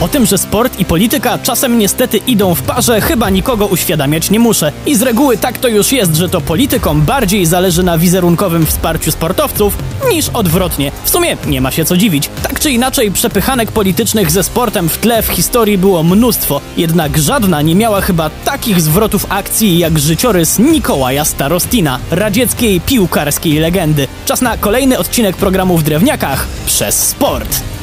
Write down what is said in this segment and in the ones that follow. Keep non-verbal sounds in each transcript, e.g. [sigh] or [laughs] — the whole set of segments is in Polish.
O tym, że sport i polityka czasem niestety idą w parze, chyba nikogo uświadamiać nie muszę. I z reguły tak to już jest, że to politykom bardziej zależy na wizerunkowym wsparciu sportowców niż odwrotnie. W sumie nie ma się co dziwić. Tak czy inaczej, przepychanek politycznych ze sportem w tle w historii było mnóstwo, jednak żadna nie miała chyba takich zwrotów akcji jak życiorys Nikołaja Starostina, radzieckiej piłkarskiej legendy. Czas na kolejny odcinek programu w Drewniakach przez sport.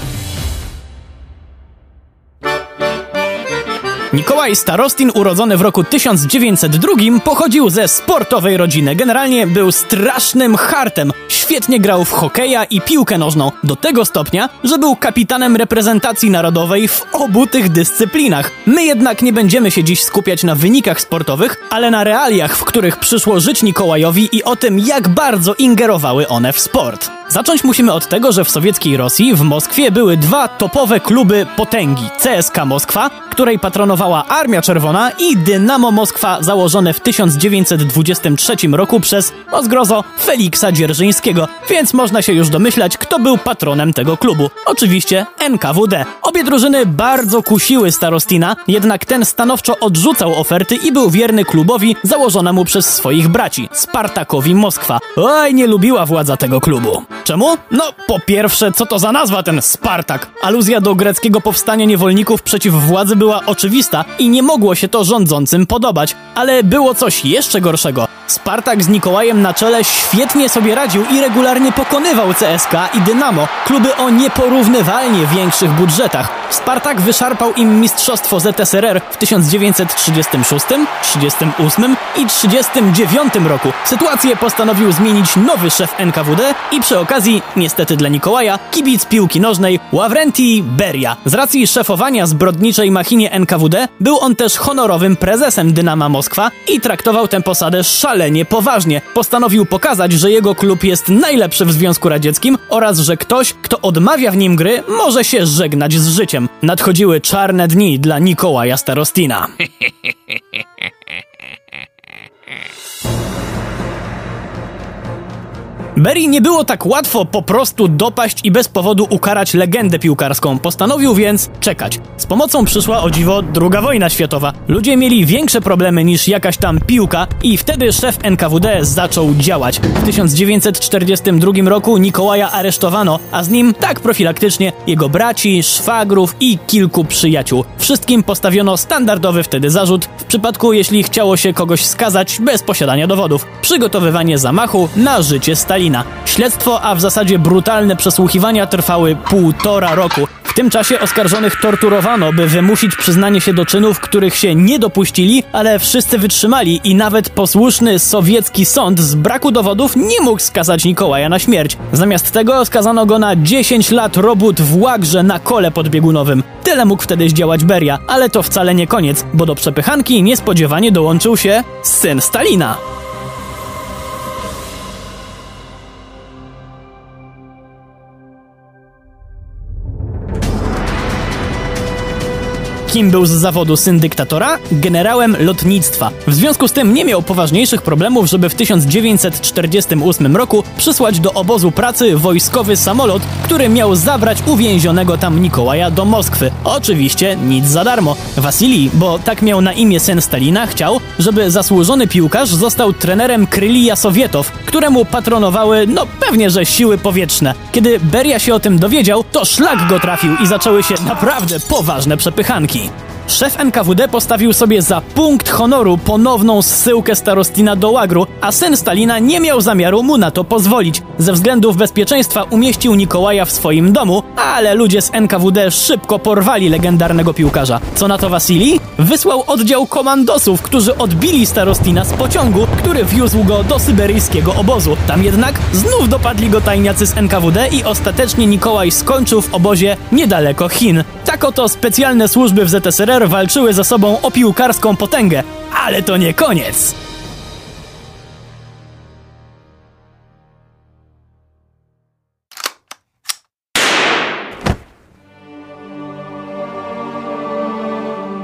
Mikołaj Starostin, urodzony w roku 1902, pochodził ze sportowej rodziny. Generalnie był strasznym hartem. Świetnie grał w hokeja i piłkę nożną. Do tego stopnia, że był kapitanem reprezentacji narodowej w obu tych dyscyplinach. My jednak nie będziemy się dziś skupiać na wynikach sportowych, ale na realiach, w których przyszło żyć Mikołajowi i o tym, jak bardzo ingerowały one w sport. Zacząć musimy od tego, że w sowieckiej Rosji, w Moskwie, były dwa topowe kluby potęgi: CSK Moskwa, której patronowała Armia Czerwona, i Dynamo Moskwa, założone w 1923 roku przez, o zgrozo, Feliksa Dzierżyńskiego, więc można się już domyślać, kto był patronem tego klubu. Oczywiście NKWD. Obie drużyny bardzo kusiły Starostina, jednak ten stanowczo odrzucał oferty i był wierny klubowi założonemu przez swoich braci, Spartakowi Moskwa. Oj, nie lubiła władza tego klubu. Czemu? No, po pierwsze, co to za nazwa ten Spartak? Aluzja do greckiego powstania niewolników przeciw władzy była oczywista i nie mogło się to rządzącym podobać. Ale było coś jeszcze gorszego. Spartak z Nikołajem na czele świetnie sobie radził i regularnie pokonywał CSK i Dynamo, kluby o nieporównywalnie większych budżetach. Spartak wyszarpał im mistrzostwo ZSRR w 1936, 38 i 39 roku. Sytuację postanowił zmienić nowy szef NKWD i przy okazji, niestety dla Nikołaja, kibic piłki nożnej Ławrenti Beria. Z racji szefowania zbrodniczej machinie NKWD był on też honorowym prezesem Dynama Moskwa i traktował tę posadę szalenie poważnie. Postanowił pokazać, że jego klub jest najlepszy w Związku Radzieckim oraz, że ktoś, kto odmawia w nim gry, może się żegnać z życiem. Nadchodziły czarne dni dla Nikołaja Starostina. [laughs] Berry nie było tak łatwo po prostu dopaść i bez powodu ukarać legendę piłkarską. Postanowił więc czekać. Z pomocą przyszła o dziwo druga wojna światowa. Ludzie mieli większe problemy niż jakaś tam piłka i wtedy szef NKWD zaczął działać. W 1942 roku Nikołaja aresztowano, a z nim tak profilaktycznie jego braci, szwagrów i kilku przyjaciół. Wszystkim postawiono standardowy wtedy zarzut w przypadku jeśli chciało się kogoś skazać bez posiadania dowodów. Przygotowywanie zamachu na życie Stalina. Śledztwo, a w zasadzie brutalne przesłuchiwania trwały półtora roku. W tym czasie oskarżonych torturowano, by wymusić przyznanie się do czynów, których się nie dopuścili, ale wszyscy wytrzymali i nawet posłuszny sowiecki sąd z braku dowodów nie mógł skazać Nikołaja na śmierć. Zamiast tego skazano go na 10 lat robót w łagrze na kole podbiegunowym. Tyle mógł wtedy zdziałać Beria, ale to wcale nie koniec, bo do przepychanki niespodziewanie dołączył się syn Stalina. Kim był z zawodu syn dyktatora? Generałem lotnictwa. W związku z tym nie miał poważniejszych problemów, żeby w 1948 roku przysłać do obozu pracy wojskowy samolot, który miał zabrać uwięzionego tam Nikołaja do Moskwy. Oczywiście nic za darmo. Wasilij, bo tak miał na imię syn Stalina, chciał, żeby zasłużony piłkarz został trenerem Krylija Sowietow, któremu patronowały, no pewnie, że siły powietrzne. Kiedy Beria się o tym dowiedział, to szlak go trafił i zaczęły się naprawdę poważne przepychanki. Szef NKWD postawił sobie za punkt honoru ponowną zsyłkę Starostina do łagru, a syn Stalina nie miał zamiaru mu na to pozwolić. Ze względów bezpieczeństwa umieścił Nikołaja w swoim domu, ale ludzie z NKWD szybko porwali legendarnego piłkarza. Co na to Wasili? Wysłał oddział komandosów, którzy odbili Starostina z pociągu, który wiózł go do syberyjskiego obozu. Tam jednak znów dopadli go tajniacy z NKWD i ostatecznie Nikołaj skończył w obozie niedaleko Chin. Tak oto specjalne służby w ZSRR walczyły ze sobą o piłkarską potęgę. Ale to nie koniec!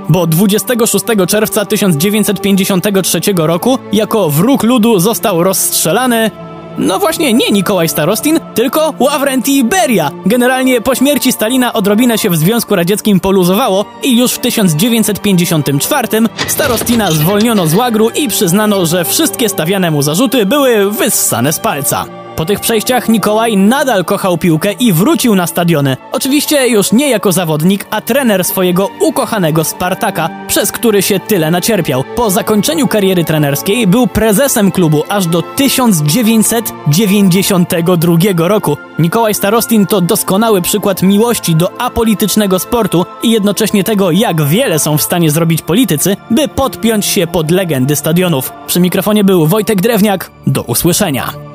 bo 26 czerwca 1953 roku jako wróg ludu został rozstrzelany No właśnie nie Nikołaj Starostin, tylko Ławrentii Beria. Generalnie po śmierci Stalina odrobinę się w Związku Radzieckim poluzowało i już w 1954 Starostina zwolniono z łagru i przyznano, że wszystkie stawiane mu zarzuty były wyssane z palca. Po tych przejściach Nikołaj nadal kochał piłkę i wrócił na stadiony. Oczywiście już nie jako zawodnik, a trener swojego ukochanego Spartaka, przez który się tyle nacierpiał. Po zakończeniu kariery trenerskiej był prezesem klubu aż do 1992 roku. Nikołaj Starostin to doskonały przykład miłości do apolitycznego sportu i jednocześnie tego, jak wiele są w stanie zrobić politycy, by podpiąć się pod legendy stadionów. Przy mikrofonie był Wojtek Drewniak. Do usłyszenia.